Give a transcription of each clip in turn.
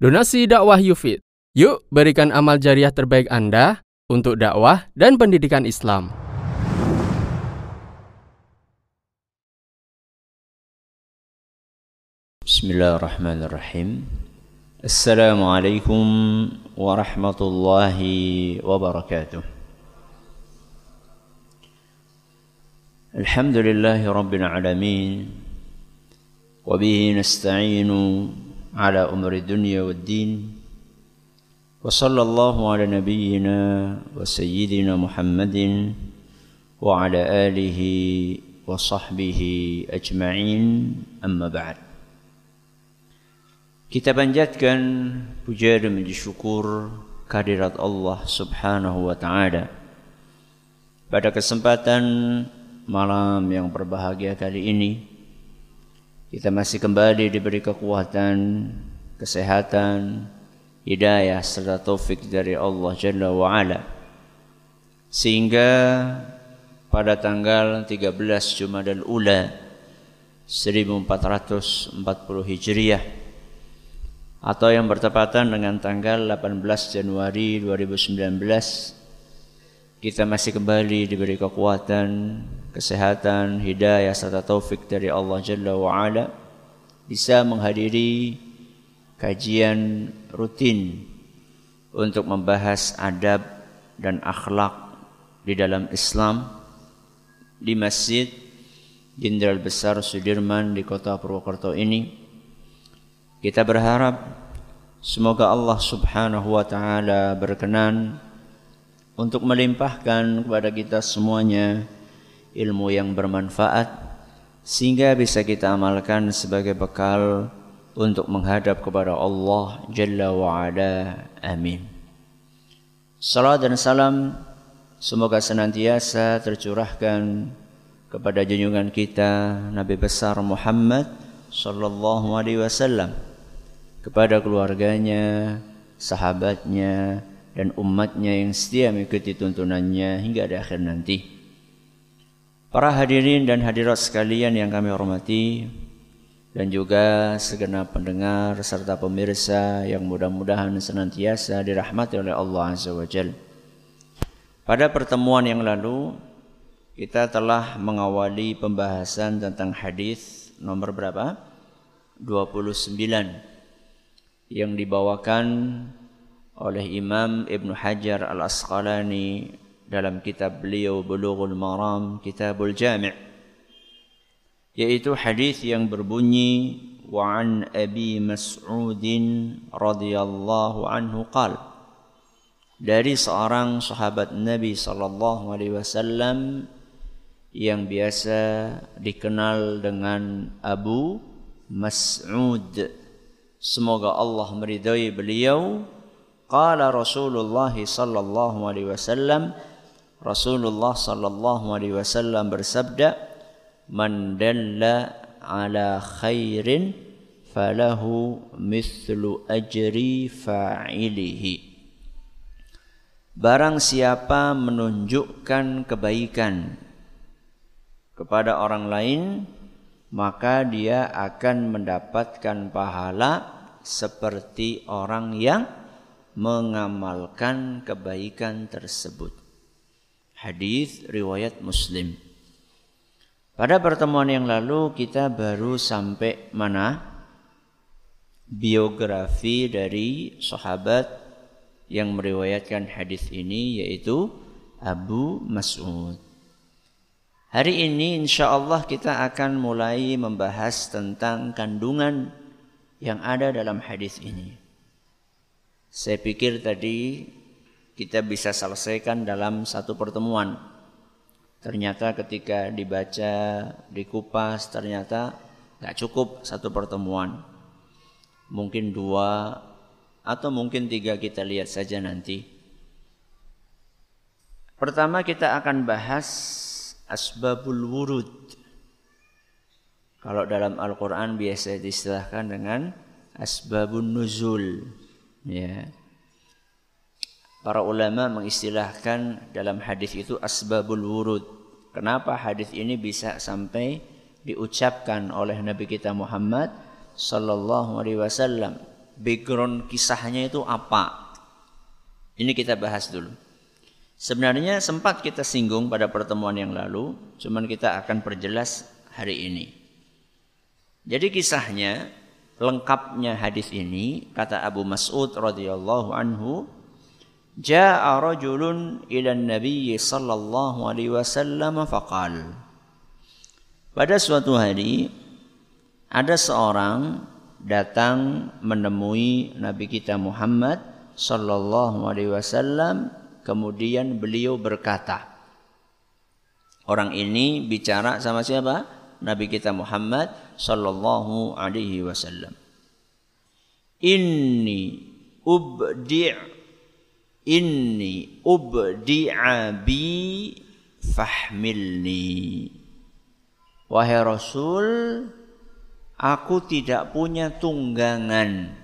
Donasi dakwah Yufid. Yuk berikan amal jariah terbaik Anda untuk dakwah dan pendidikan Islam. Bismillahirrahmanirrahim. Assalamualaikum warahmatullahi wabarakatuh. Alhamdulillahi. Wabihi nasta'inu على أمر الدنيا والدين وصلى الله على نبينا وسيدنا محمد وعلى آله وصحبه أجمعين أما بعد Kita panjatkan puja dan puji syukur kehadirat Allah Subhanahu wa taala. Pada kesempatan malam yang berbahagia kali ini kita masih kembali diberi kekuatan, kesehatan, hidayah serta taufik dari Allah Jalla wa Ala. Sehingga pada tanggal 13 Jumadal Ula 1440 Hijriah atau yang bertepatan dengan tanggal 18 Januari 2019 kita masih kembali diberi kekuatan kesehatan, hidayah serta taufik dari Allah Jalla wa Ala bisa menghadiri kajian rutin untuk membahas adab dan akhlak di dalam Islam di Masjid Jenderal Besar Sudirman di kota Purwokerto ini. Kita berharap semoga Allah Subhanahu wa taala berkenan untuk melimpahkan kepada kita semuanya ilmu yang bermanfaat sehingga bisa kita amalkan sebagai bekal untuk menghadap kepada Allah Jalla wa Ala. Amin. Salam dan salam semoga senantiasa tercurahkan kepada junjungan kita Nabi besar Muhammad sallallahu alaihi wasallam kepada keluarganya, sahabatnya dan umatnya yang setia mengikuti tuntunannya hingga di akhir nanti. Para hadirin dan hadirat sekalian yang kami hormati dan juga segenap pendengar serta pemirsa yang mudah-mudahan senantiasa dirahmati oleh Allah Azza wa Jal. Pada pertemuan yang lalu kita telah mengawali pembahasan tentang hadis nomor berapa? 29 yang dibawakan oleh Imam Ibn Hajar Al-Asqalani dalam kitab beliau Bulughul Maram Kitabul Jami' yaitu hadis yang berbunyi wa an Abi Mas'ud radhiyallahu anhu qal dari seorang sahabat Nabi sallallahu alaihi wasallam yang biasa dikenal dengan Abu Mas'ud. Semoga Allah meridai beliau qala Rasulullah sallallahu alaihi wasallam Rasulullah sallallahu alaihi wasallam bersabda, "Man dalla ala khairin falahu mithlu ajri fa'ilihi." Barang siapa menunjukkan kebaikan kepada orang lain, maka dia akan mendapatkan pahala seperti orang yang mengamalkan kebaikan tersebut. Hadis riwayat Muslim. Pada pertemuan yang lalu kita baru sampai mana? Biografi dari sahabat yang meriwayatkan hadis ini yaitu Abu Mas'ud. Hari ini insya Allah kita akan mulai membahas tentang kandungan yang ada dalam hadis ini. Saya pikir tadi kita bisa selesaikan dalam satu pertemuan. Ternyata ketika dibaca, dikupas, ternyata nggak cukup satu pertemuan. Mungkin dua atau mungkin tiga kita lihat saja nanti. Pertama kita akan bahas asbabul wurud. Kalau dalam Al-Quran biasa distilahkan dengan asbabun nuzul. Ya. Para ulama mengistilahkan dalam hadis itu asbabul wurud. Kenapa hadis ini bisa sampai diucapkan oleh Nabi kita Muhammad sallallahu alaihi wasallam background kisahnya itu apa. Ini kita bahas dulu. Sebenarnya sempat kita singgung pada pertemuan yang lalu, cuman kita akan perjelas hari ini. Jadi kisahnya lengkapnya hadis ini kata Abu Mas'ud radhiyallahu anhu Ja'a rajulun ila Nabi sallallahu alaihi wasallam faqal Pada suatu hari ada seorang datang menemui Nabi kita Muhammad sallallahu alaihi wasallam kemudian beliau berkata Orang ini bicara sama siapa? Nabi kita Muhammad sallallahu alaihi wasallam. Inni ubdi' inni ubdi'a bi fahmilni. Wahai Rasul, Aku tidak punya tunggangan.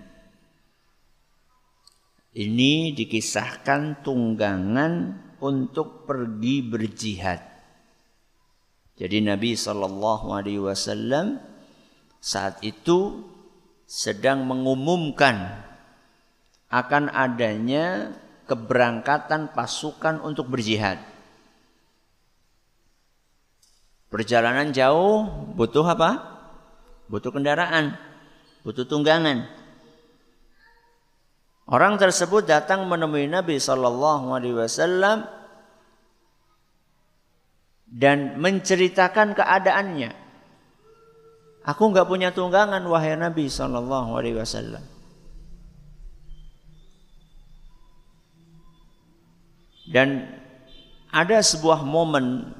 Ini dikisahkan tunggangan untuk pergi berjihad. Jadi Nabi Shallallahu Alaihi Wasallam saat itu sedang mengumumkan akan adanya keberangkatan pasukan untuk berjihad. Perjalanan jauh butuh apa? butuh kendaraan, butuh tunggangan. Orang tersebut datang menemui Nabi Shallallahu Alaihi Wasallam dan menceritakan keadaannya. Aku nggak punya tunggangan wahai Nabi Shallallahu Alaihi Wasallam. Dan ada sebuah momen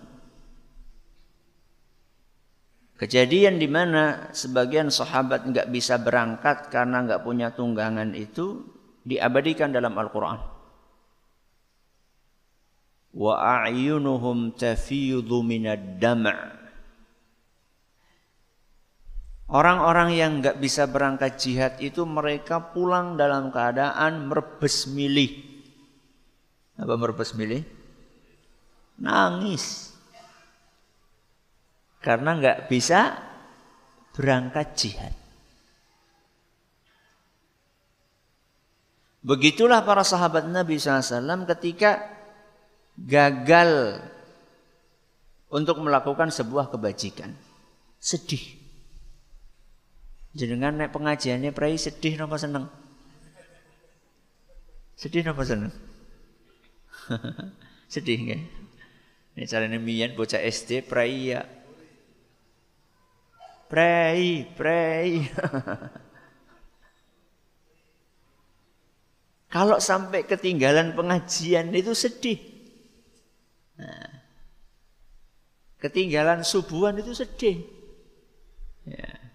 Kejadian di mana sebagian sahabat nggak bisa berangkat karena nggak punya tunggangan itu diabadikan dalam Al-Quran. Wa a'yunuhum tafiyudhu minad dam' Orang-orang yang nggak bisa berangkat jihad itu mereka pulang dalam keadaan merebes milih. Apa merebes milih? Nangis karena nggak bisa berangkat jihad. Begitulah para sahabat Nabi SAW ketika gagal untuk melakukan sebuah kebajikan. Sedih. Jenengan naik pengajiannya prai sedih napa seneng? Sedih napa seneng? sedih? Ini caranya mian bocah SD prai ya Prei, prei. Kalau sampai ketinggalan pengajian itu sedih. Nah, ketinggalan subuhan itu sedih. Ya.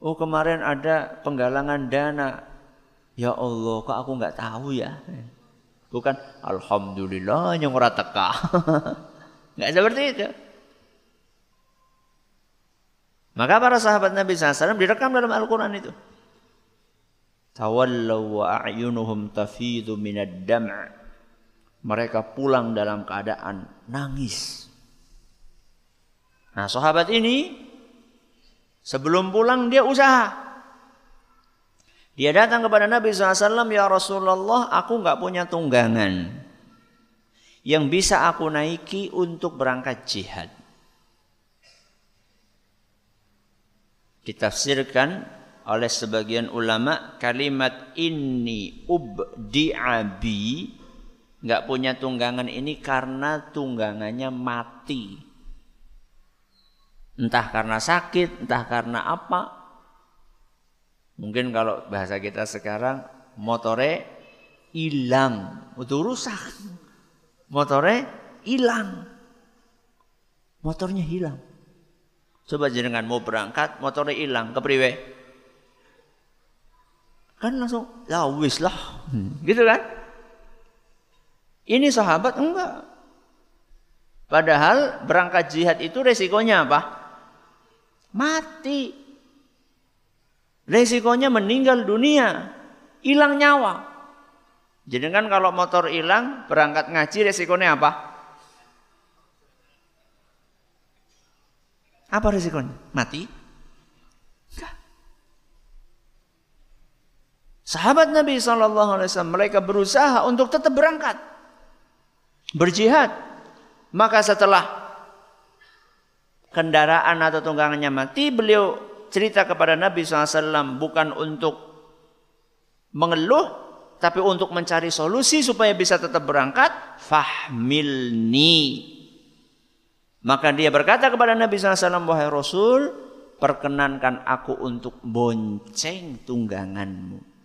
Oh kemarin ada penggalangan dana. Ya Allah, kok aku nggak tahu ya? Bukan Alhamdulillah yang ora nggak seperti itu. Maka para sahabat Nabi SAW direkam dalam Al-Quran itu. Tawallaw wa a'yunuhum tafidu minad dam' Mereka pulang dalam keadaan nangis. Nah sahabat ini sebelum pulang dia usaha. Dia datang kepada Nabi SAW, Ya Rasulullah, aku nggak punya tunggangan yang bisa aku naiki untuk berangkat jihad. ditafsirkan oleh sebagian ulama kalimat ini ubdi'abi nggak punya tunggangan ini karena tunggangannya mati entah karena sakit entah karena apa mungkin kalau bahasa kita sekarang motore hilang itu rusak motore hilang motornya hilang Coba jenengan mau berangkat, motornya hilang, kepriwe? Kan langsung, ya wis lah. Hmm. Gitu kan? Ini sahabat enggak. Padahal berangkat jihad itu resikonya apa? Mati. Resikonya meninggal dunia. Hilang nyawa. Jadi kan kalau motor hilang, berangkat ngaji resikonya apa? Apa risikonya? Mati? Enggak. Sahabat Nabi SAW mereka berusaha untuk tetap berangkat. Berjihad. Maka setelah kendaraan atau tunggangannya mati, beliau cerita kepada Nabi SAW bukan untuk mengeluh, tapi untuk mencari solusi supaya bisa tetap berangkat. Fahmilni. Maka dia berkata kepada Nabi SAW, Wahai Rasul, perkenankan aku untuk bonceng tungganganmu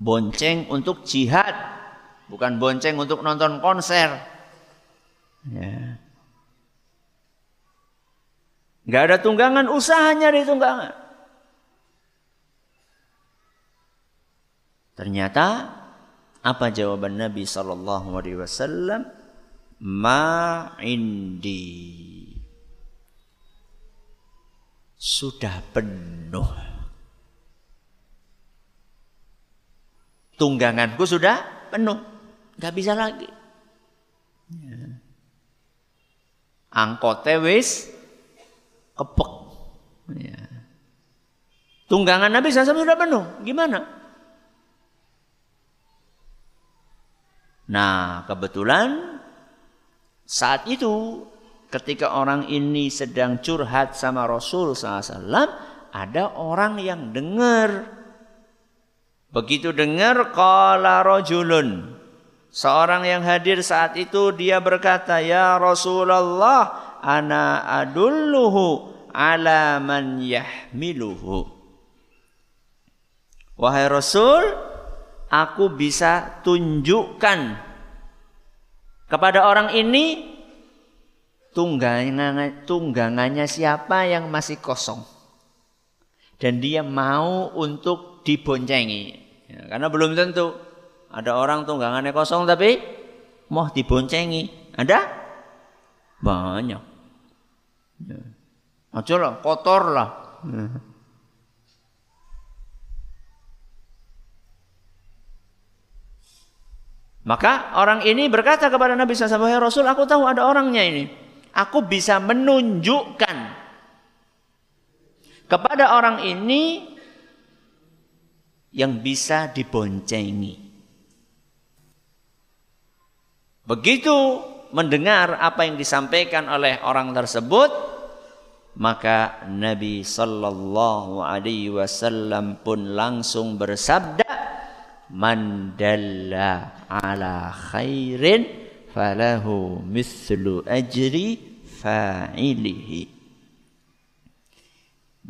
bonceng untuk jihad, bukan bonceng untuk nonton konser. Ya. Gak ada tunggangan, usahanya di tunggangan. Ternyata apa jawaban Nabi Sallallahu Alaihi Wasallam? Ma indi sudah penuh. tungganganku sudah penuh. Gak bisa lagi. Ya. Angkotnya wis kepek. Ya. Tunggangan Nabi SAW sudah penuh. Gimana? Nah, kebetulan saat itu ketika orang ini sedang curhat sama Rasul SAW, ada orang yang dengar Begitu dengar qala rajulun. Seorang yang hadir saat itu dia berkata, "Ya Rasulullah, ana adulluhu ala man yahmiluhu." Wahai Rasul, aku bisa tunjukkan kepada orang ini tunggangannya, tunggangannya siapa yang masih kosong. Dan dia mau untuk diboncengi. Ya, karena belum tentu ada orang tunggangannya kosong tapi mau diboncengi. Ada? Banyak. Ya. Aja lah, kotor lah. Ya. Maka orang ini berkata kepada Nabi SAW, Rasul aku tahu ada orangnya ini. Aku bisa menunjukkan kepada orang ini yang bisa diboncengi. Begitu mendengar apa yang disampaikan oleh orang tersebut, maka Nabi sallallahu alaihi wasallam pun langsung bersabda, "Man dalla ala khairin falahu mithlu ajri fa'ilihi."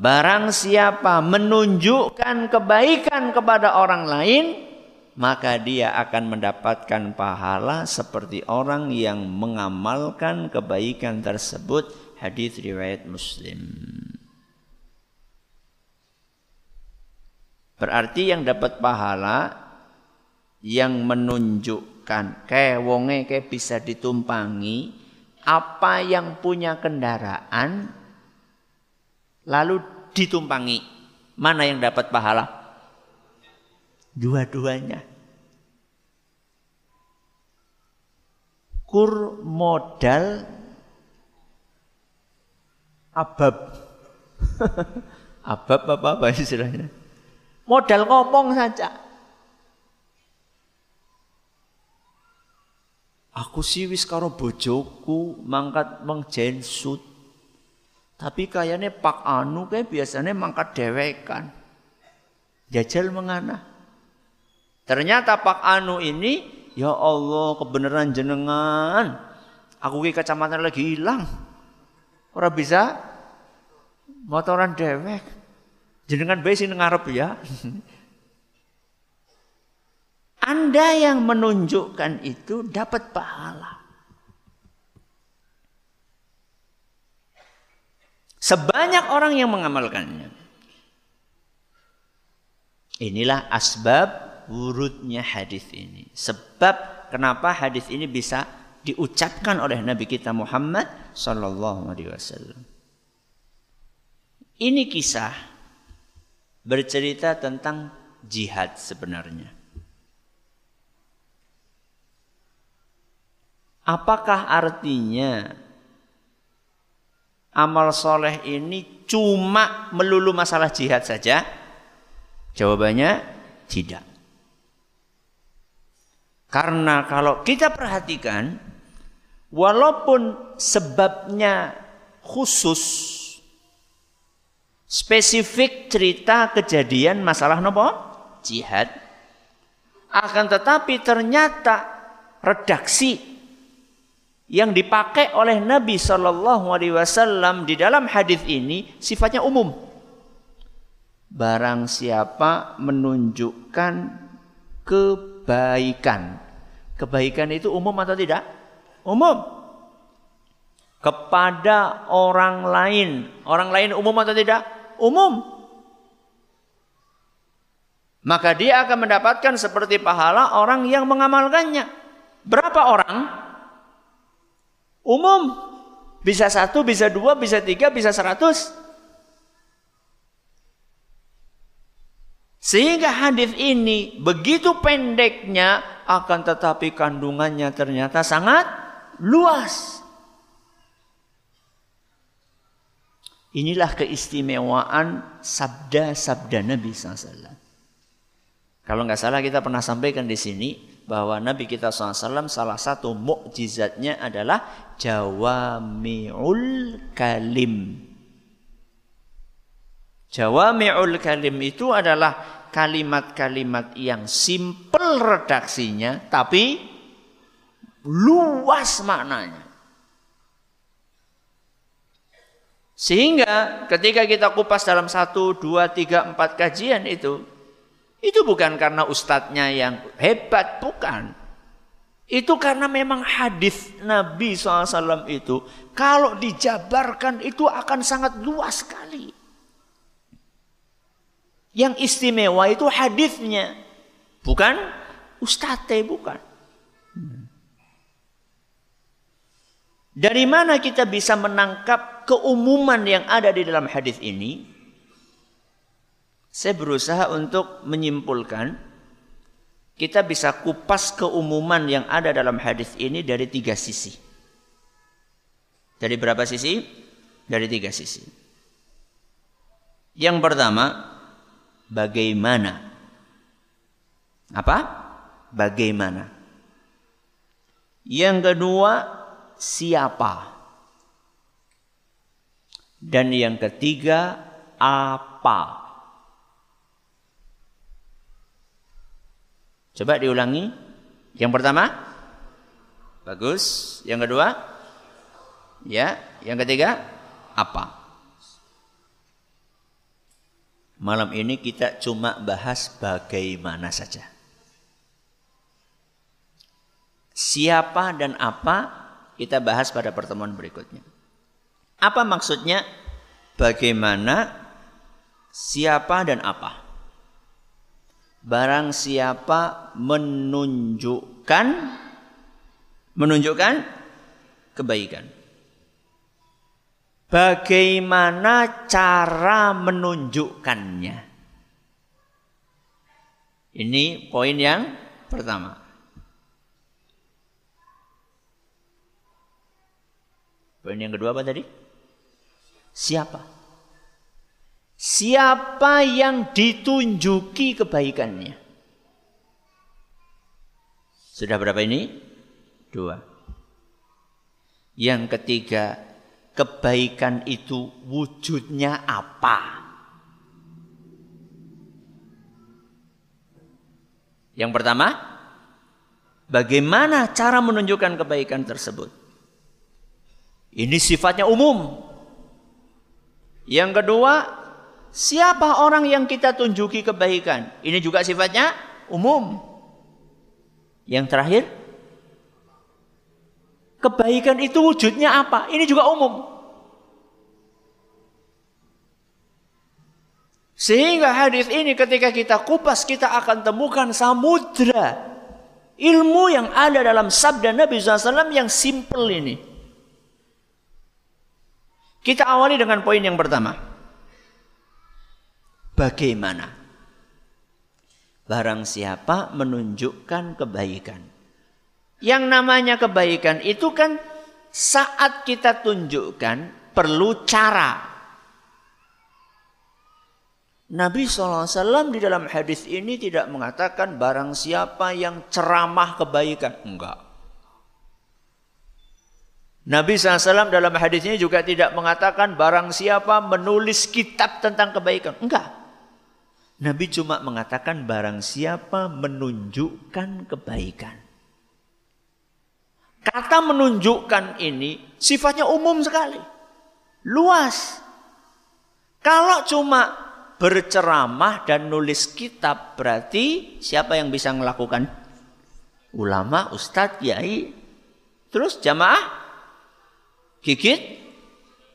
Barang siapa menunjukkan kebaikan kepada orang lain, maka dia akan mendapatkan pahala seperti orang yang mengamalkan kebaikan tersebut. Hadis riwayat Muslim. Berarti yang dapat pahala yang menunjukkan kayak wonge kayak bisa ditumpangi apa yang punya kendaraan lalu ditumpangi. Mana yang dapat pahala? Dua-duanya. Kur modal abab. abab apa apa istilahnya? Modal ngomong saja. Aku sih wis karo bojoku mangkat mengjensut tapi kayaknya Pak Anu kayak biasanya mangkat dewekan. Jajal mengana. Ternyata Pak Anu ini, ya Allah kebenaran jenengan. Aku ke kacamata lagi hilang. Orang bisa motoran dewek. Jenengan baik sini ngarep ya. Anda yang menunjukkan itu dapat pahala. Sebanyak orang yang mengamalkannya. Inilah asbab wurudnya hadis ini. Sebab kenapa hadis ini bisa diucapkan oleh Nabi kita Muhammad sallallahu alaihi wasallam. Ini kisah bercerita tentang jihad sebenarnya. Apakah artinya amal soleh ini cuma melulu masalah jihad saja? Jawabannya tidak. Karena kalau kita perhatikan, walaupun sebabnya khusus, spesifik cerita kejadian masalah nopo jihad, akan tetapi ternyata redaksi yang dipakai oleh Nabi Shallallahu Alaihi Wasallam di dalam hadis ini sifatnya umum. Barang siapa menunjukkan kebaikan, kebaikan itu umum atau tidak? Umum. Kepada orang lain, orang lain umum atau tidak? Umum. Maka dia akan mendapatkan seperti pahala orang yang mengamalkannya. Berapa orang? Umum. Bisa satu, bisa dua, bisa tiga, bisa seratus. Sehingga hadis ini begitu pendeknya akan tetapi kandungannya ternyata sangat luas. Inilah keistimewaan sabda-sabda Nabi SAW. Kalau nggak salah kita pernah sampaikan di sini bahwa Nabi kita SAW salah satu mukjizatnya adalah jawami'ul kalim. Jawami'ul kalim itu adalah kalimat-kalimat yang simpel redaksinya tapi luas maknanya. Sehingga ketika kita kupas dalam satu, dua, tiga, empat kajian itu, itu bukan karena ustadznya yang hebat, bukan. Itu karena memang hadis Nabi SAW itu kalau dijabarkan itu akan sangat luas sekali. Yang istimewa itu hadisnya, bukan ustadznya, bukan. Dari mana kita bisa menangkap keumuman yang ada di dalam hadis ini? Saya berusaha untuk menyimpulkan kita bisa kupas keumuman yang ada dalam hadis ini dari tiga sisi. Dari berapa sisi? Dari tiga sisi. Yang pertama, bagaimana? Apa? Bagaimana? Yang kedua, siapa? Dan yang ketiga, apa? Coba diulangi. Yang pertama? Bagus. Yang kedua? Ya. Yang ketiga? Apa? Malam ini kita cuma bahas bagaimana saja. Siapa dan apa kita bahas pada pertemuan berikutnya. Apa maksudnya? Bagaimana, siapa dan apa? barang siapa menunjukkan menunjukkan kebaikan. Bagaimana cara menunjukkannya? Ini poin yang pertama. Poin yang kedua apa tadi? Siapa? Siapa yang ditunjuki kebaikannya? Sudah berapa ini? Dua. Yang ketiga, kebaikan itu wujudnya apa? Yang pertama, bagaimana cara menunjukkan kebaikan tersebut? Ini sifatnya umum. Yang kedua, Siapa orang yang kita tunjuki kebaikan? Ini juga sifatnya umum. Yang terakhir, kebaikan itu wujudnya apa? Ini juga umum. Sehingga hadis ini ketika kita kupas kita akan temukan samudra ilmu yang ada dalam sabda Nabi SAW yang simple ini. Kita awali dengan poin yang pertama bagaimana? Barang siapa menunjukkan kebaikan. Yang namanya kebaikan itu kan saat kita tunjukkan perlu cara. Nabi SAW di dalam hadis ini tidak mengatakan barang siapa yang ceramah kebaikan. Enggak. Nabi SAW dalam hadis ini juga tidak mengatakan barang siapa menulis kitab tentang kebaikan. Enggak. Nabi cuma mengatakan barang siapa menunjukkan kebaikan. Kata menunjukkan ini sifatnya umum sekali. Luas. Kalau cuma berceramah dan nulis kitab berarti siapa yang bisa melakukan? Ulama, ustadz, kiai. Terus jamaah gigit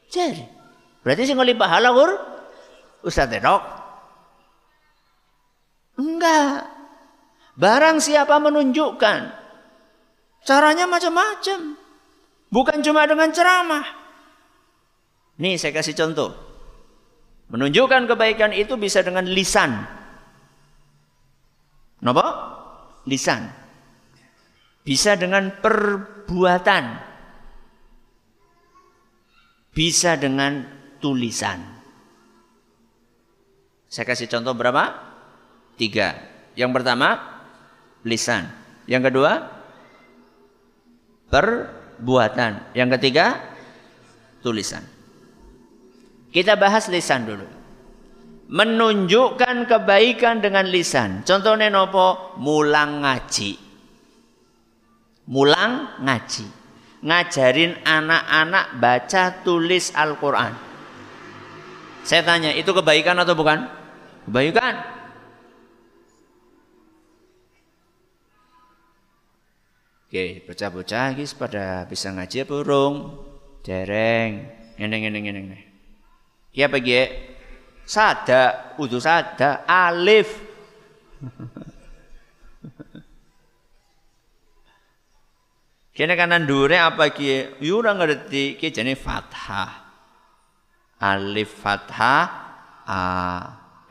jari. Berarti sing ngoli pahala ur ustadz dok. Enggak. Barang siapa menunjukkan caranya macam-macam. Bukan cuma dengan ceramah. Nih saya kasih contoh. Menunjukkan kebaikan itu bisa dengan lisan. Kenapa? Lisan. Bisa dengan perbuatan. Bisa dengan tulisan. Saya kasih contoh berapa? Tiga. Yang pertama, lisan. Yang kedua, perbuatan. Yang ketiga, tulisan. Kita bahas lisan dulu. Menunjukkan kebaikan dengan lisan. Contohnya nopo? Mulang ngaji. Mulang ngaji. Ngajarin anak-anak baca tulis Al-Quran. Saya tanya, itu kebaikan atau bukan? Kebaikan. Oke, bocah-bocah guys pada bisa ngaji apa burung? Dereng. Ngeneng, ngeneng, ngeneng. Ya bagi sada, udu sada, alif. Kene kanan dure apa ki? Yu ora ngerti ki jenenge fathah. Alif fathah a.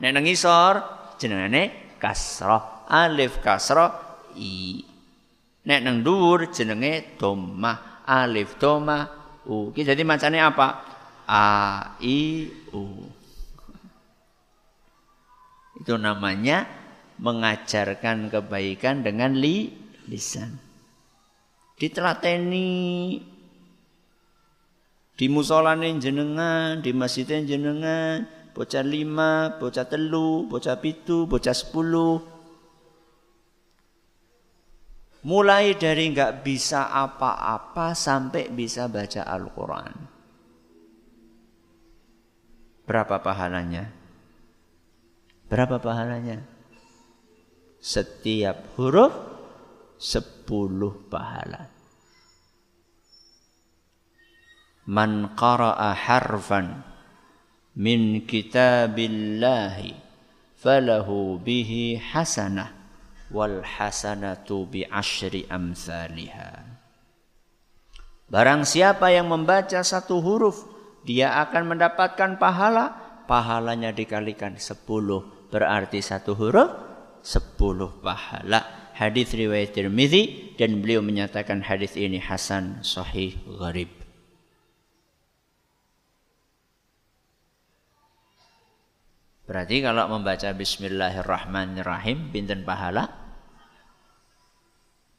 Nek nang isor jenengane kasrah. Alif kasrah i. Nek nang dhuwur jenenge dhammah. Alif dhammah u. Ki jadi macane apa? A, I, U. Itu namanya mengajarkan kebaikan dengan li, lisan. Ditelateni di musolane jenengan, di masjidnya jenengan, bocah lima, bocah telu, bocah pitu, bocah sepuluh. Mulai dari nggak bisa apa-apa sampai bisa baca Al-Quran. Berapa pahalanya? Berapa pahalanya? Setiap huruf sepuluh pahala. Man qara'a harfan min kitabillahi falahu bihi hasanah wal hasanatu bi asyri amsalihah. Barang siapa yang membaca satu huruf dia akan mendapatkan pahala, pahalanya dikalikan 10, berarti satu huruf 10 pahala. Hadis riwayat Tirmizi dan beliau menyatakan hadis ini hasan sahih gharib. Berarti kalau membaca bismillahirrahmanirrahim pinten pahala?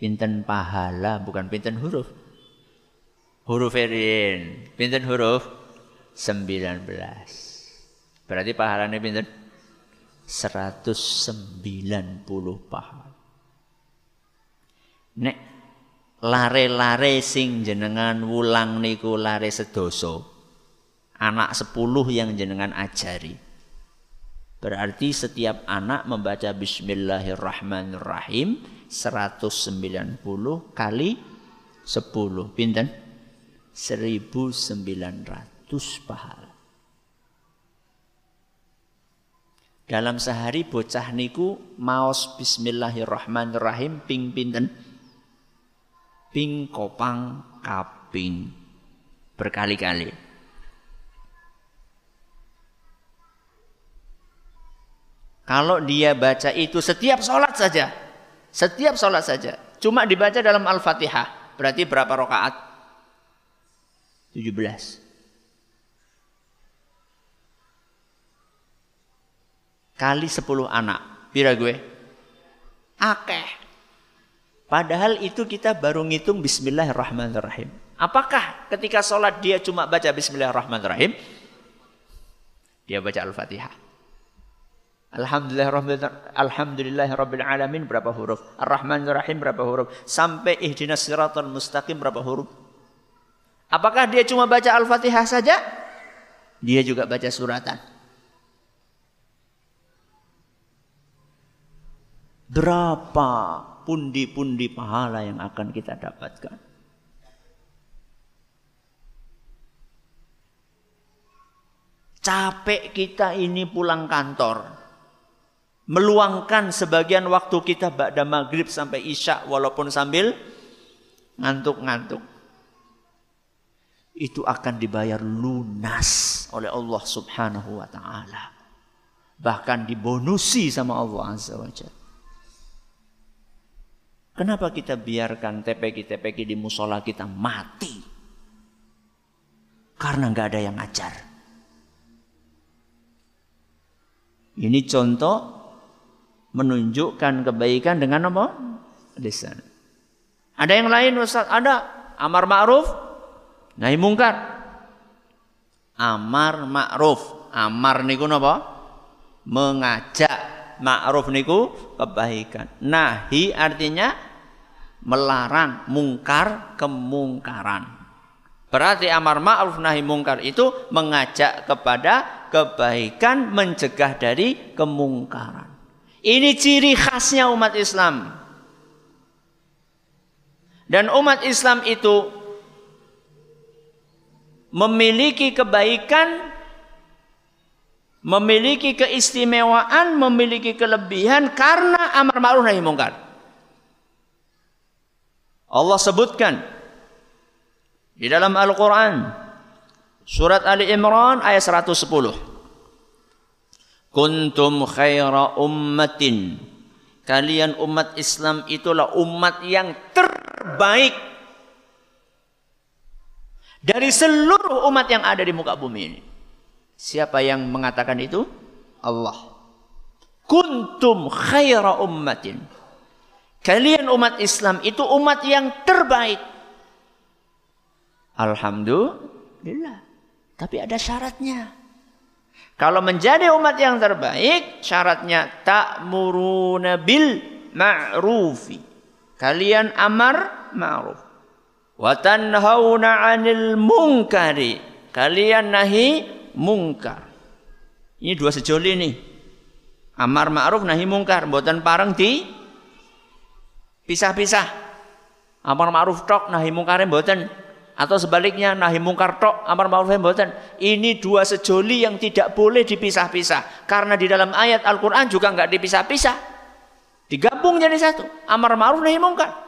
Pinten pahala bukan pinten huruf. Huruf erin. Pinten huruf? 19. Berarti pahalanya pinten? 190 pahala. Nek lare-lare sing jenengan wulang niku lare sedoso. Anak 10 yang jenengan ajari. Berarti setiap anak membaca bismillahirrahmanirrahim 190 kali 10. Pinten? 1900 pahala. Dalam sehari bocah niku maos bismillahirrahmanirrahim ping pinten? Ping kopang kaping berkali-kali. Kalau dia baca itu setiap sholat saja, setiap sholat saja, cuma dibaca dalam Al-Fatihah, berarti berapa rakaat? 17. Kali 10 anak. Pira gue? Akeh. Padahal itu kita baru ngitung bismillahirrahmanirrahim. Apakah ketika sholat dia cuma baca bismillahirrahmanirrahim? Dia baca Al-Fatihah. Alhamdulillah Alhamdulillah Rabbil Alamin berapa huruf? Ar-Rahman Rahim berapa huruf? Sampai ihdinas siratal mustaqim berapa huruf? Apakah dia cuma baca Al-Fatihah saja? Dia juga baca suratan. Berapa pundi-pundi pahala yang akan kita dapatkan? Capek kita ini pulang kantor. Meluangkan sebagian waktu kita pada maghrib sampai isya walaupun sambil ngantuk-ngantuk. Itu akan dibayar lunas oleh Allah subhanahu wa ta'ala. Bahkan dibonusi sama Allah azza wa jalla. Kenapa kita biarkan TPK-TPK di musola kita mati? Karena nggak ada yang ngajar. Ini contoh menunjukkan kebaikan dengan apa? Lisan. Ada yang lain Ustaz? Ada. Amar ma'ruf, nahi mungkar. Amar ma'ruf. Amar niku napa? Mengajak. Ma'ruf niku kebaikan. Nahi artinya melarang, mungkar kemungkaran. Berarti amar ma'ruf nahi mungkar itu mengajak kepada kebaikan, mencegah dari kemungkaran. Ini ciri khasnya umat Islam. Dan umat Islam itu memiliki kebaikan, memiliki keistimewaan, memiliki kelebihan karena amar ma'ruf nahi mungkar. Allah sebutkan di dalam Al-Quran, surat Ali Imran ayat 110. Kuntum khaira ummatin. Kalian umat Islam itulah umat yang terbaik dari seluruh umat yang ada di muka bumi ini. Siapa yang mengatakan itu? Allah. Kuntum khaira ummatin. Kalian umat Islam itu umat yang terbaik. Alhamdulillah. Tapi ada syaratnya. Kalau menjadi umat yang terbaik, syaratnya tak bil ma'rufi. Kalian amar ma'ruf. Wa 'anil munkari. Kalian nahi mungkar. Ini dua sejoli nih. Amar ma'ruf nahi mungkar, mboten pareng di pisah-pisah. Amar ma'ruf tok nahi mungkar mboten. Atau sebaliknya nahi mungkar tok amar ma'ruf nahi mboten. Ini dua sejoli yang tidak boleh dipisah-pisah. Karena di dalam ayat Al-Qur'an juga nggak dipisah-pisah. Digabung jadi satu. Amar ma'ruf nahi mungkar.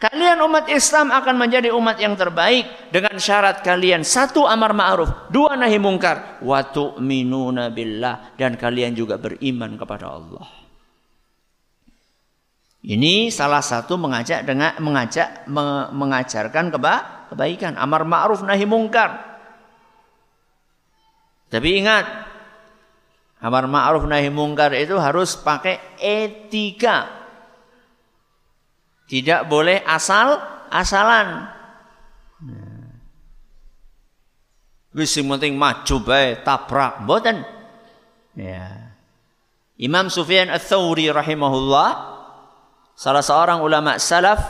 Kalian umat Islam akan menjadi umat yang terbaik dengan syarat kalian satu amar ma'ruf, dua nahi mungkar, wa tu'minuna billah. Dan kalian juga beriman kepada Allah. Ini salah satu mengajak dengan mengajak me, mengajarkan keba, kebaikan, amar ma'ruf nahi mungkar. Tapi ingat, amar ma'ruf nahi mungkar itu harus pakai etika. Tidak boleh asal-asalan. Wis sing penting maju bae tabrak mboten. Ya. Imam Sufyan Ats-Tsauri rahimahullah Salah seorang ulama salaf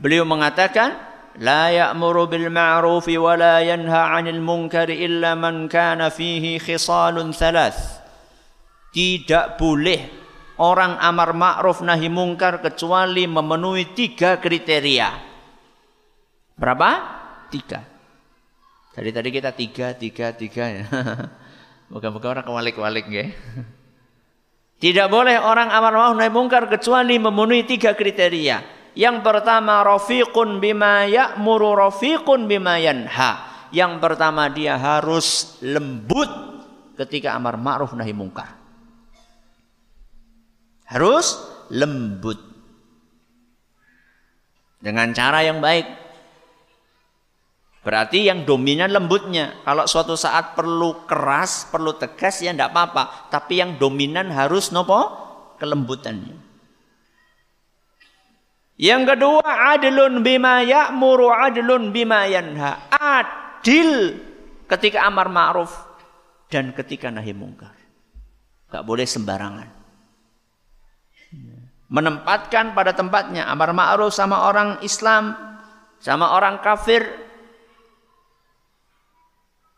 beliau mengatakan la ya'muru bil ma'ruf wa 'anil munkar illa man kana fihi khisalun thalath. Tidak boleh orang amar ma'ruf nahi mungkar kecuali memenuhi tiga kriteria. Berapa? Tiga. Tadi tadi kita tiga, tiga, tiga ya. Moga-moga orang kewalik-walik ya. Tidak boleh orang amar ma'ruf nahi mungkar kecuali memenuhi tiga kriteria. Yang pertama rafiqun bima ya'muru rafiqun bima yanha. Yang pertama dia harus lembut ketika amar ma'ruf nahi mungkar. Harus lembut. Dengan cara yang baik. Berarti yang dominan lembutnya. Kalau suatu saat perlu keras, perlu tegas ya tidak apa-apa. Tapi yang dominan harus nopo kelembutannya. Yang kedua adlun bima ya'muru adlun bima yanha. Adil ketika amar ma'ruf dan ketika nahi mungkar. Gak boleh sembarangan. Menempatkan pada tempatnya amar ma'ruf sama orang Islam, sama orang kafir,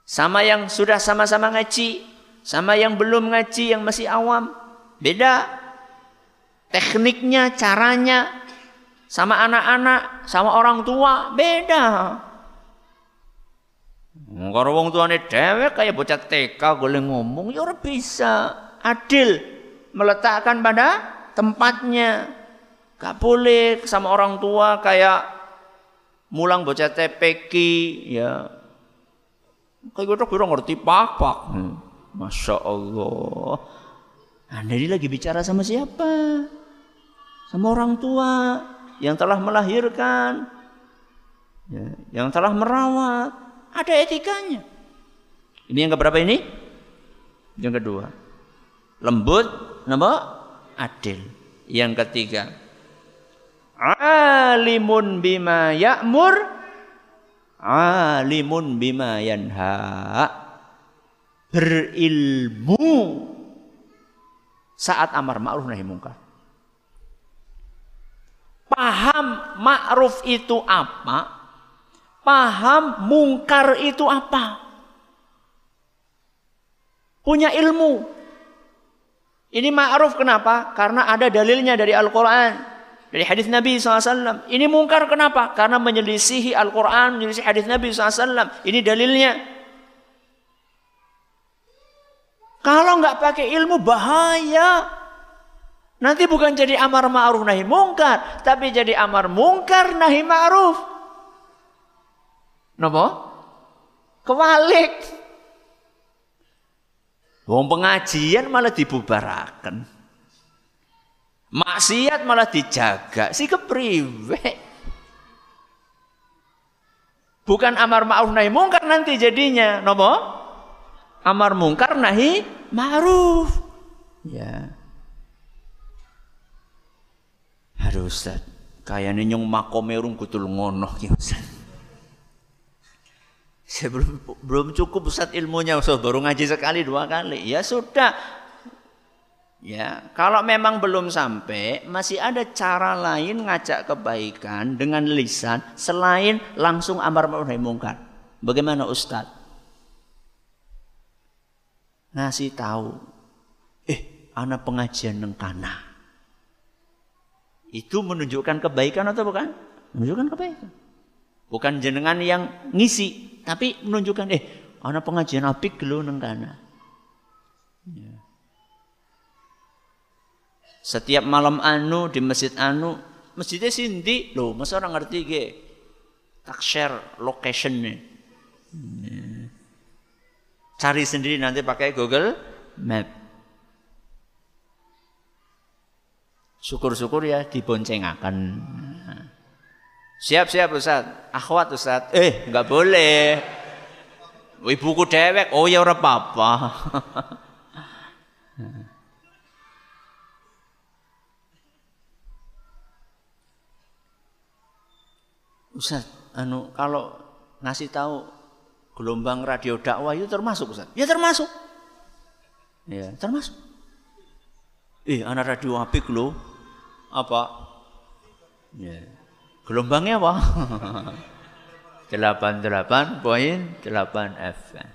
sama yang sudah sama-sama ngaji, sama yang belum ngaji, yang masih awam. Beda tekniknya, caranya, sama anak-anak, sama orang tua, beda. Kalau wong tuane dewek kayak bocah TK boleh ngomong ya orang bisa adil meletakkan pada tempatnya. Gak boleh sama orang tua kayak mulang bocah TPK ya Kayak gitu kira ngerti pak-pak. Hmm. Masya Allah. Anda ini lagi bicara sama siapa? Sama orang tua yang telah melahirkan, ya, yang telah merawat. Ada etikanya. Ini yang keberapa ini? Yang kedua. Lembut, nama adil. Yang ketiga. Alimun bima ya'mur alimun bima yanha. Berilmu. Saat amar ma'ruf nahi mungkar. Paham ma'ruf itu apa? Paham mungkar itu apa? Punya ilmu. Ini ma'ruf kenapa? Karena ada dalilnya dari Al-Qur'an dari hadis Nabi SAW. Ini mungkar kenapa? Karena menyelisihi Al-Quran, menyelisihi hadis Nabi SAW. Ini dalilnya. Kalau nggak pakai ilmu bahaya. Nanti bukan jadi amar ma'ruf nahi mungkar, tapi jadi amar mungkar nahi ma'ruf. Napa? Kewalik. Wong pengajian malah dibubarakan. Maksiat malah dijaga. Si kepriwe. Bukan amar ma'ruf nahi mungkar nanti jadinya. Nopo? Amar mungkar nahi ma'ruf. Ya. Aduh Ustaz. Kayaknya nyong makome urung kutul ngono ki Ustaz. Saya belum, belum cukup Ustaz ilmunya Ustaz. Baru ngaji sekali dua kali. Ya sudah. Ya, kalau memang belum sampai, masih ada cara lain ngajak kebaikan dengan lisan selain langsung amar ma'ruf nahi mungkar. Bagaimana Ustaz? Ngasih tahu, eh, anak pengajian nengkana. Itu menunjukkan kebaikan atau bukan? Menunjukkan kebaikan. Bukan jenengan yang ngisi, tapi menunjukkan, eh, anak pengajian apik lu nengkana. Ya. Setiap malam anu di masjid anu, masjidnya sindi loh, masa orang ngerti ge. Tak share locationnya. Cari sendiri nanti pakai Google Map. Syukur-syukur ya diboncengakan. Siap-siap Ustaz. Akhwat Ustaz. Eh, nggak boleh. Ibuku dewek. Oh ya ora apa-apa. Ustaz, anu kalau ngasih tahu gelombang radio dakwah itu termasuk Ustaz? Ya termasuk. Ya, termasuk. Eh, anak radio apik lo. Apa? Ya. Gelombangnya apa? 88.8 FM.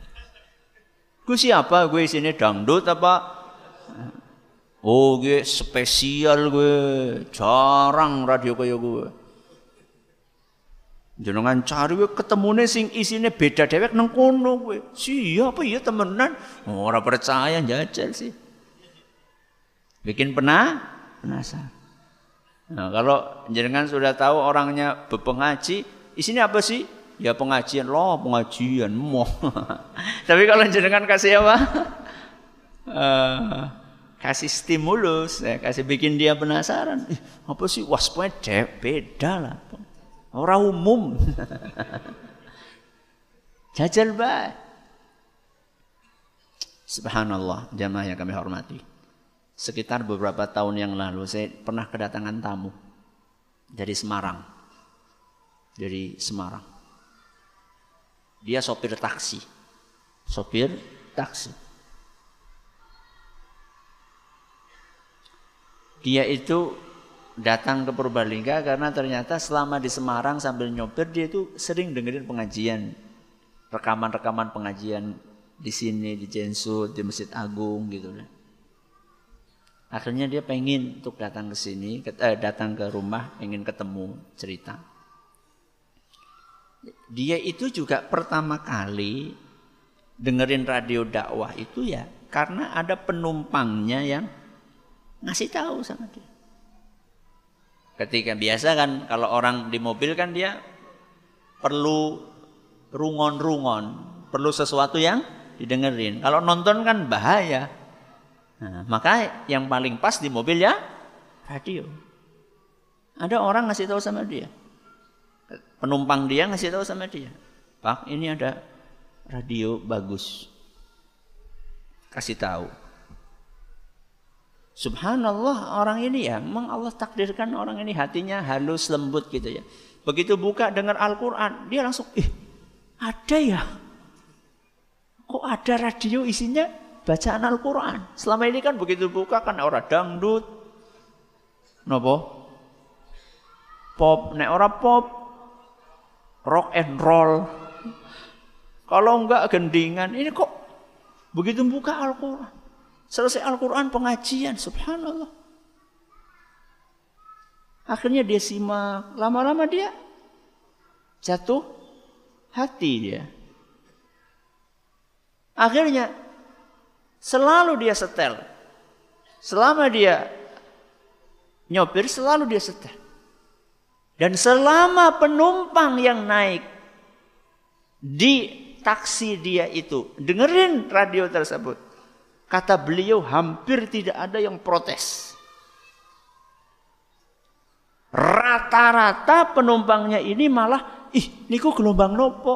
Gue siapa? Gue sini dangdut apa? Oh, gue spesial gue. Jarang radio kayak gue. Jenengan cari we ketemune sing isine beda dewek nang kono kowe. Siapa ya temenan? Oh, ora percaya jajal sih. Bikin pernah penasaran. Nah, kalau jenengan sudah tahu orangnya berpengaji, isinya apa sih? Ya pengajian loh, pengajian moh. Tapi kalau jenengan kasih apa? uh, kasih stimulus, ya, kasih bikin dia penasaran. Eh, apa sih? Waspanya beda lah. Orang umum. Jajal baik. Subhanallah, jamaah yang kami hormati. Sekitar beberapa tahun yang lalu saya pernah kedatangan tamu dari Semarang. Dari Semarang. Dia sopir taksi. Sopir taksi. Dia itu datang ke Purbalingga karena ternyata selama di Semarang sambil nyopir dia itu sering dengerin pengajian. Rekaman-rekaman pengajian di sini, di Jensut, di Masjid Agung gitu. Akhirnya dia pengen untuk datang ke sini, eh, datang ke rumah, pengen ketemu cerita. Dia itu juga pertama kali dengerin radio dakwah itu ya karena ada penumpangnya yang ngasih tahu sama dia. Ketika biasa kan kalau orang di mobil kan dia perlu rungon-rungon, perlu sesuatu yang didengerin. Kalau nonton kan bahaya. Nah, maka yang paling pas di mobil ya radio. Ada orang ngasih tahu sama dia. Penumpang dia ngasih tahu sama dia. Pak, ini ada radio bagus. Kasih tahu. Subhanallah orang ini ya, memang Allah takdirkan orang ini hatinya halus lembut gitu ya. Begitu buka dengar Al-Quran, dia langsung, ih ada ya. Kok ada radio isinya bacaan Al-Quran. Selama ini kan begitu buka kan orang dangdut. Nopo? Pop, nek ora pop. Rock and roll. Kalau enggak gendingan, ini kok begitu buka Al-Quran. Selesai Al-Quran pengajian, subhanallah. Akhirnya dia simak, lama-lama dia jatuh hati dia. Akhirnya selalu dia setel. Selama dia nyopir selalu dia setel. Dan selama penumpang yang naik di taksi dia itu dengerin radio tersebut Kata beliau hampir tidak ada yang protes. Rata-rata penumpangnya ini malah, ih niku gelombang nopo.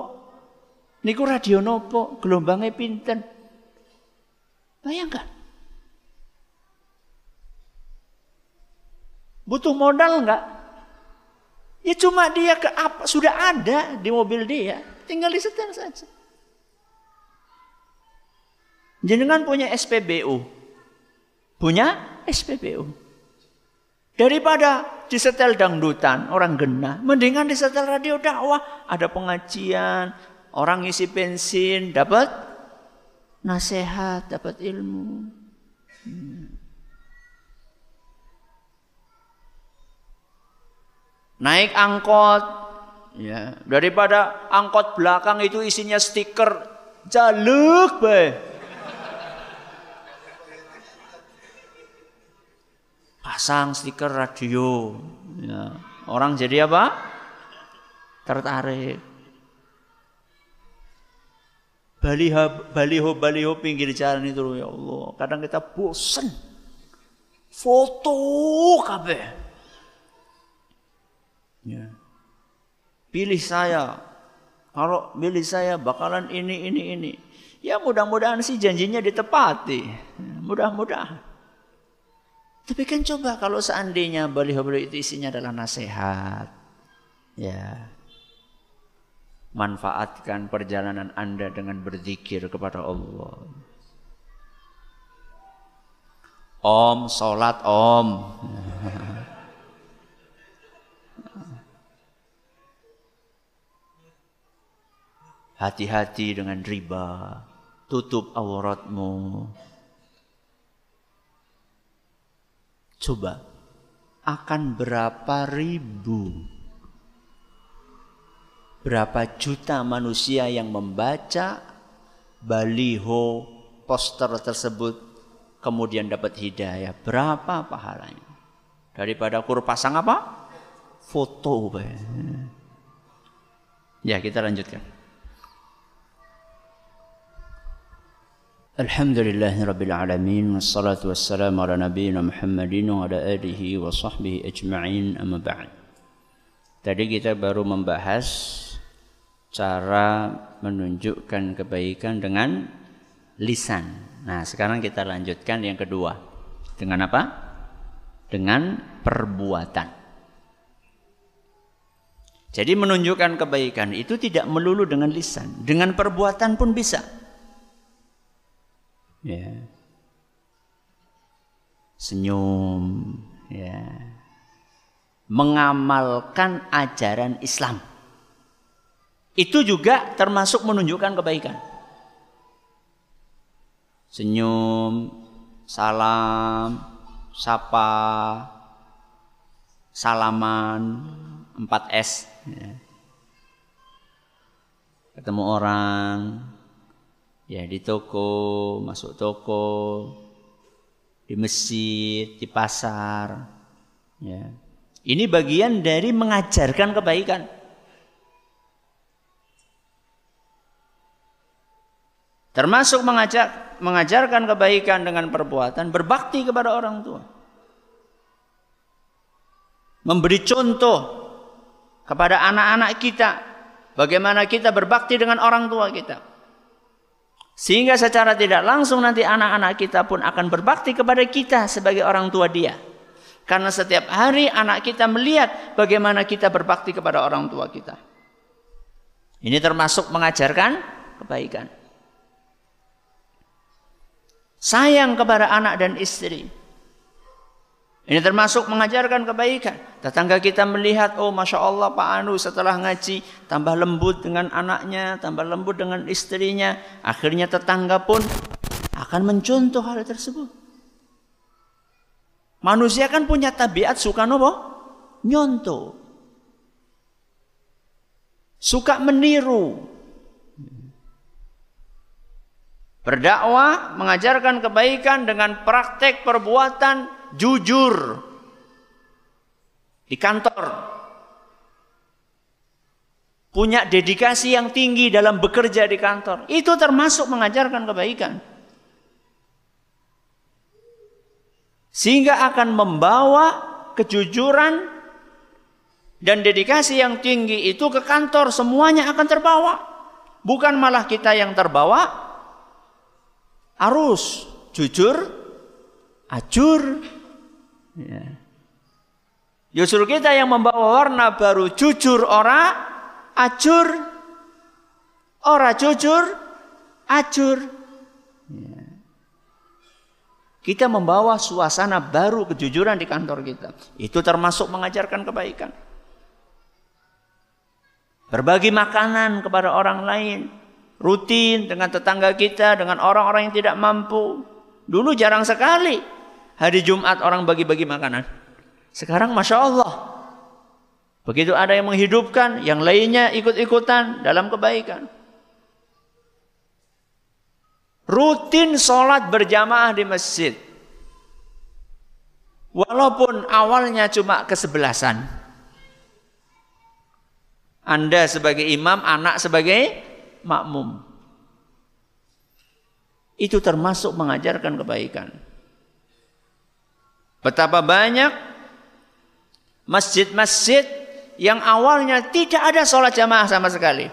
Niku radio nopo, gelombangnya pinten. Bayangkan. Butuh modal enggak? Ya cuma dia ke apa sudah ada di mobil dia, tinggal disetel saja. Jenengan punya SPBU. Punya SPBU. Daripada disetel dangdutan, orang gena. Mendingan disetel radio dakwah. Ada pengajian, orang ngisi bensin, dapat nasihat, dapat ilmu. Hmm. Naik angkot, ya daripada angkot belakang itu isinya stiker jaluk be. Pasang stiker radio. Ya. Orang jadi apa? Tertarik. Baliho, baliho, baliho pinggir jalan itu ya Allah. Kadang kita bosan. Foto kabeh. Ya. Pilih saya. Kalau pilih saya bakalan ini, ini, ini. Ya mudah-mudahan sih janjinya ditepati. Mudah-mudahan. Tapi kan coba kalau seandainya baliho-baliho itu isinya adalah nasihat. Ya. Manfaatkan perjalanan Anda dengan berzikir kepada Allah. Om, sholat om. Hati-hati dengan riba. Tutup auratmu. Coba, akan berapa ribu, berapa juta manusia yang membaca baliho poster tersebut kemudian dapat hidayah. Berapa pahalanya? Daripada kur pasang apa? Foto. Ya, kita lanjutkan. الحمد لله رب العالمين والصلاة والسلام على نبينا محمد وعلى آله وصحبه أجمعين أما بعد Tadi kita baru membahas cara menunjukkan kebaikan dengan lisan. Nah, sekarang kita lanjutkan yang kedua. Dengan apa? Dengan perbuatan. Jadi menunjukkan kebaikan itu tidak melulu dengan lisan, dengan perbuatan pun bisa. Ya. Senyum, ya. Mengamalkan ajaran Islam. Itu juga termasuk menunjukkan kebaikan. Senyum, salam, sapa, salaman, 4S. Ya. Ketemu orang, ya di toko, masuk toko, di masjid, di pasar. Ya. Ini bagian dari mengajarkan kebaikan. Termasuk mengajak, mengajarkan kebaikan dengan perbuatan, berbakti kepada orang tua. Memberi contoh kepada anak-anak kita bagaimana kita berbakti dengan orang tua kita. Sehingga secara tidak langsung nanti anak-anak kita pun akan berbakti kepada kita sebagai orang tua dia. Karena setiap hari anak kita melihat bagaimana kita berbakti kepada orang tua kita. Ini termasuk mengajarkan kebaikan sayang kepada anak dan istri. Ini termasuk mengajarkan kebaikan. Tetangga kita melihat, oh Masya Allah Pak Anu setelah ngaji, tambah lembut dengan anaknya, tambah lembut dengan istrinya. Akhirnya tetangga pun akan mencontoh hal tersebut. Manusia kan punya tabiat suka nopo? Nyontoh. Suka meniru. Berdakwah, mengajarkan kebaikan dengan praktek perbuatan jujur di kantor. Punya dedikasi yang tinggi dalam bekerja di kantor. Itu termasuk mengajarkan kebaikan. Sehingga akan membawa kejujuran dan dedikasi yang tinggi itu ke kantor. Semuanya akan terbawa. Bukan malah kita yang terbawa, arus, jujur, acur. Ya. Justru kita yang membawa warna baru jujur ora, acur, ora jujur, acur. Ya. Kita membawa suasana baru kejujuran di kantor kita. Itu termasuk mengajarkan kebaikan. Berbagi makanan kepada orang lain rutin dengan tetangga kita, dengan orang-orang yang tidak mampu. Dulu jarang sekali hari Jumat orang bagi-bagi makanan. Sekarang Masya Allah. Begitu ada yang menghidupkan, yang lainnya ikut-ikutan dalam kebaikan. Rutin sholat berjamaah di masjid. Walaupun awalnya cuma kesebelasan. Anda sebagai imam, anak sebagai makmum. Itu termasuk mengajarkan kebaikan. Betapa banyak masjid-masjid yang awalnya tidak ada sholat jamaah sama sekali.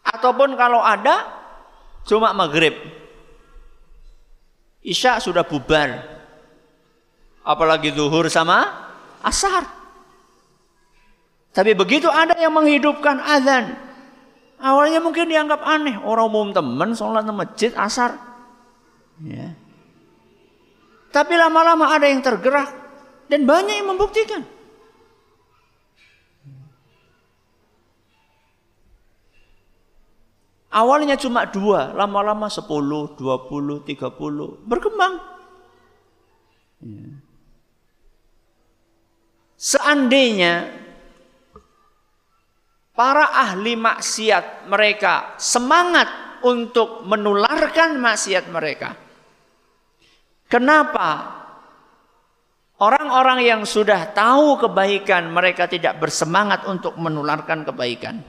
Ataupun kalau ada, cuma maghrib. Isya sudah bubar. Apalagi zuhur sama asar. Tapi begitu ada yang menghidupkan azan, Awalnya mungkin dianggap aneh. Orang umum teman sholat di masjid asar. Ya. Tapi lama-lama ada yang tergerak. Dan banyak yang membuktikan. Awalnya cuma dua, lama-lama sepuluh, dua puluh, tiga puluh, berkembang. Ya. Seandainya para ahli maksiat mereka semangat untuk menularkan maksiat mereka. Kenapa? Orang-orang yang sudah tahu kebaikan mereka tidak bersemangat untuk menularkan kebaikan.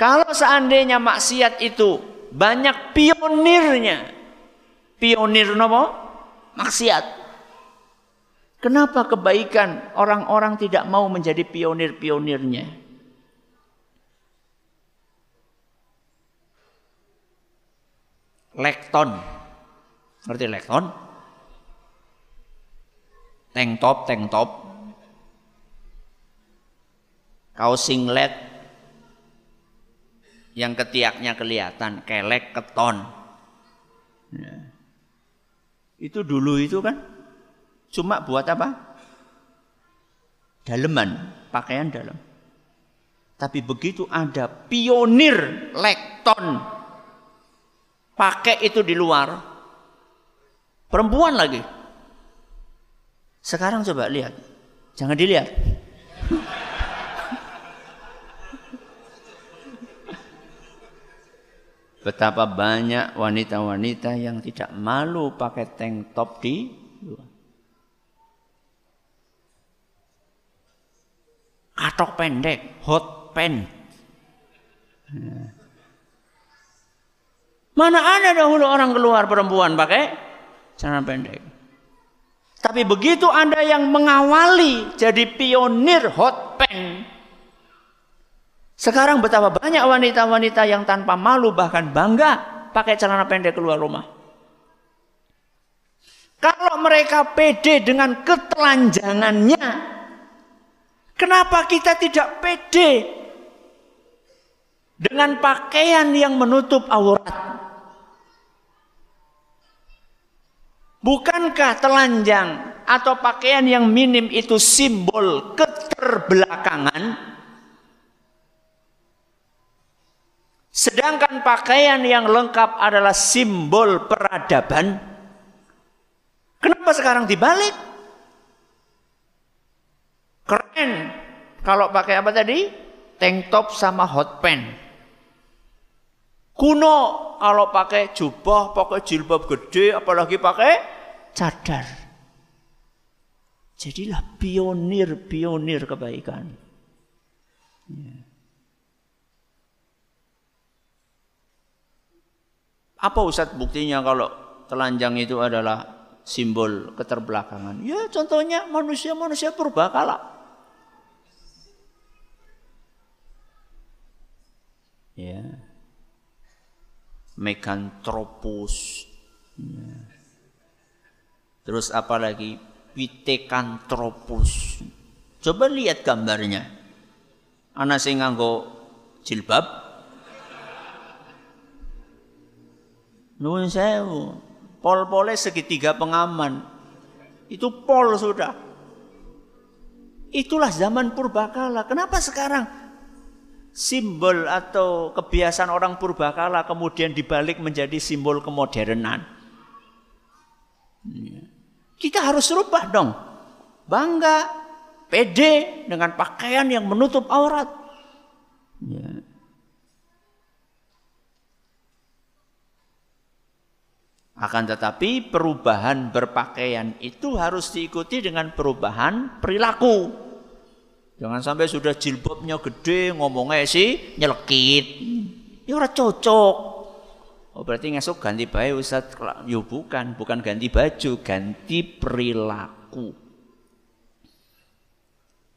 Kalau seandainya maksiat itu banyak pionirnya. Pionir nomo Maksiat. Kenapa kebaikan orang-orang tidak mau menjadi pionir-pionirnya? Lekton. Ngerti lekton? Tank top, tank top. Kaos singlet yang ketiaknya kelihatan, kelek keton. Ya. Itu dulu itu kan cuma buat apa? Daleman, pakaian dalam. Tapi begitu ada pionir lekton pakai itu di luar, perempuan lagi. Sekarang coba lihat, jangan dilihat. Betapa banyak wanita-wanita yang tidak malu pakai tank top di luar. Katok pendek, hot pen. Mana ada dahulu orang keluar perempuan pakai celana pendek. Tapi begitu Anda yang mengawali jadi pionir hot pen, sekarang betapa banyak wanita-wanita yang tanpa malu bahkan bangga pakai celana pendek keluar rumah. Kalau mereka pede dengan ketelanjangannya, kenapa kita tidak pede dengan pakaian yang menutup aurat? Bukankah telanjang atau pakaian yang minim itu simbol keterbelakangan? Sedangkan pakaian yang lengkap adalah simbol peradaban. Kenapa sekarang dibalik? Keren. Kalau pakai apa tadi? Tank top sama hot pants. Kuno kalau pakai jubah, pakai jilbab gede, apalagi pakai cadar. Jadilah pionir-pionir kebaikan. Yeah. Apa Ustadz buktinya kalau telanjang itu adalah simbol keterbelakangan? Ya contohnya manusia-manusia purbakala. Ya. Mekanthropus. Ya. Terus apa lagi? Pithecanthropus. Coba lihat gambarnya. Anak sing nganggo jilbab Nuwun sewu. Pol-pole segitiga pengaman. Itu pol sudah. Itulah zaman purbakala. Kenapa sekarang simbol atau kebiasaan orang purbakala kemudian dibalik menjadi simbol kemodernan? Iya. Kita harus rubah dong. Bangga, pede dengan pakaian yang menutup aurat. Ya. Akan tetapi perubahan berpakaian itu harus diikuti dengan perubahan perilaku. Jangan sampai sudah jilbabnya gede ngomongnya sih nyelekit. Ya ora cocok. Oh berarti ngesuk ganti baju Ustaz. Ya bukan, bukan ganti baju, ganti perilaku.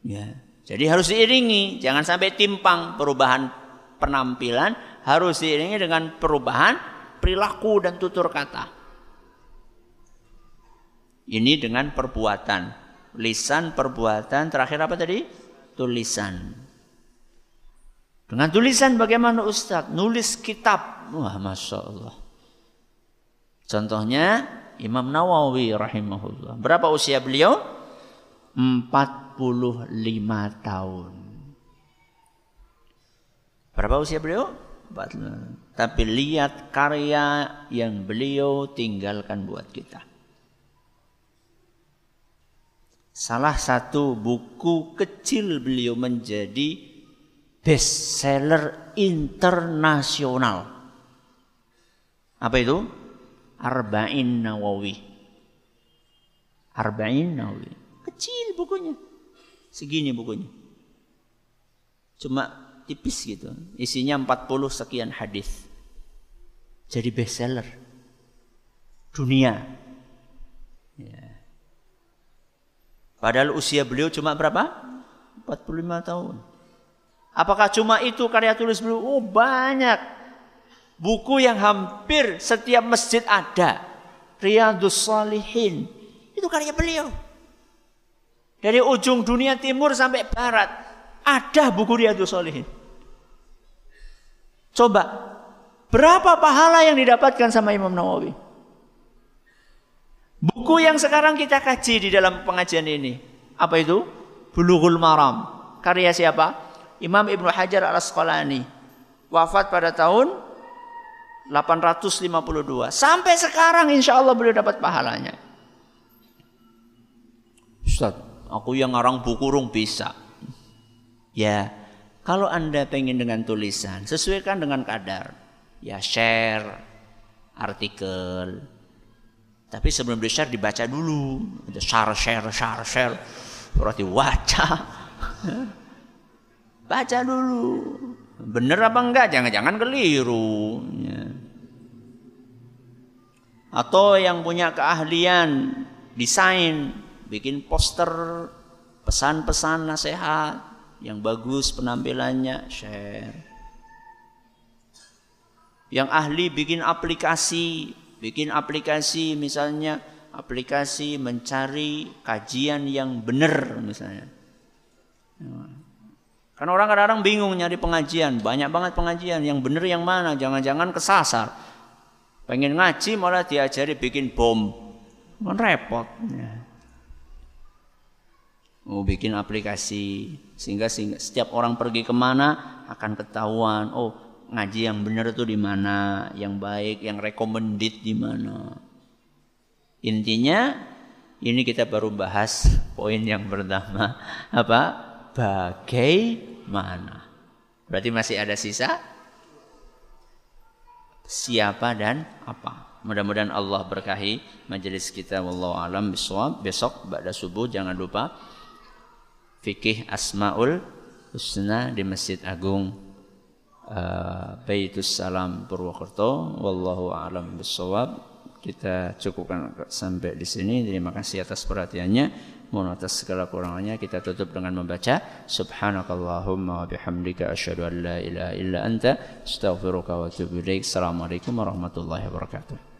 Ya. Jadi harus diiringi, jangan sampai timpang perubahan penampilan harus diiringi dengan perubahan perilaku dan tutur kata. Ini dengan perbuatan. Lisan perbuatan terakhir apa tadi? Tulisan. Dengan tulisan bagaimana Ustadz? Nulis kitab. Wah Masya Allah. Contohnya Imam Nawawi rahimahullah. Berapa usia beliau? 45 tahun. Berapa usia beliau? Tapi lihat karya yang beliau tinggalkan buat kita. Salah satu buku kecil beliau menjadi bestseller internasional. Apa itu? Arba'in Nawawi. Arba'in Nawawi. Kecil bukunya. Segini bukunya. Cuma tipis gitu. Isinya 40 sekian hadis. Jadi bestseller. Dunia. Ya. Padahal usia beliau cuma berapa? 45 tahun. Apakah cuma itu karya tulis beliau? Oh banyak. Buku yang hampir setiap masjid ada. Riyadus Salihin. Itu karya beliau. Dari ujung dunia timur sampai barat. Ada buku Riyadus Salihin. Coba. Berapa pahala yang didapatkan sama Imam Nawawi? Buku yang sekarang kita kaji di dalam pengajian ini. Apa itu? Bulughul Maram. Karya siapa? Imam Ibnu Hajar al-Asqalani. Wafat pada tahun 852. Sampai sekarang insya Allah beliau dapat pahalanya. Ustaz, aku yang ngarang buku rung bisa. Ya, kalau Anda pengen dengan tulisan, sesuaikan dengan kadar. Ya share artikel. Tapi sebelum di share dibaca dulu. Share, share, share, share. Berarti waca. Baca dulu. Bener apa enggak? Jangan-jangan keliru. Ya. Atau yang punya keahlian desain, bikin poster, pesan-pesan nasihat yang bagus penampilannya, share. Yang ahli bikin aplikasi, bikin aplikasi misalnya aplikasi mencari kajian yang benar misalnya. Karena orang kadang-kadang bingung nyari pengajian, banyak banget pengajian, yang benar yang mana, jangan-jangan kesasar. Pengen ngaji malah diajari bikin bom, kan repot. Mau bikin aplikasi sehingga, sehingga setiap orang pergi ke mana akan ketahuan. Oh ngaji yang benar itu di mana, yang baik, yang recommended di mana. Intinya ini kita baru bahas poin yang pertama apa bagaimana. Berarti masih ada sisa siapa dan apa. Mudah-mudahan Allah berkahi majelis kita wallahu alam bisawab. Besok pada subuh jangan lupa fikih Asmaul Husna di Masjid Agung uh, Baitus Salam Purwokerto. Wallahu alam bisawab. Kita cukupkan sampai di sini. Terima kasih atas perhatiannya. Mohon atas segala kurangannya kita tutup dengan membaca Subhanakallahumma wa bihamdika asyhadu an la ilaha illa anta astaghfiruka wa atubu ilaik. Assalamualaikum warahmatullahi wabarakatuh.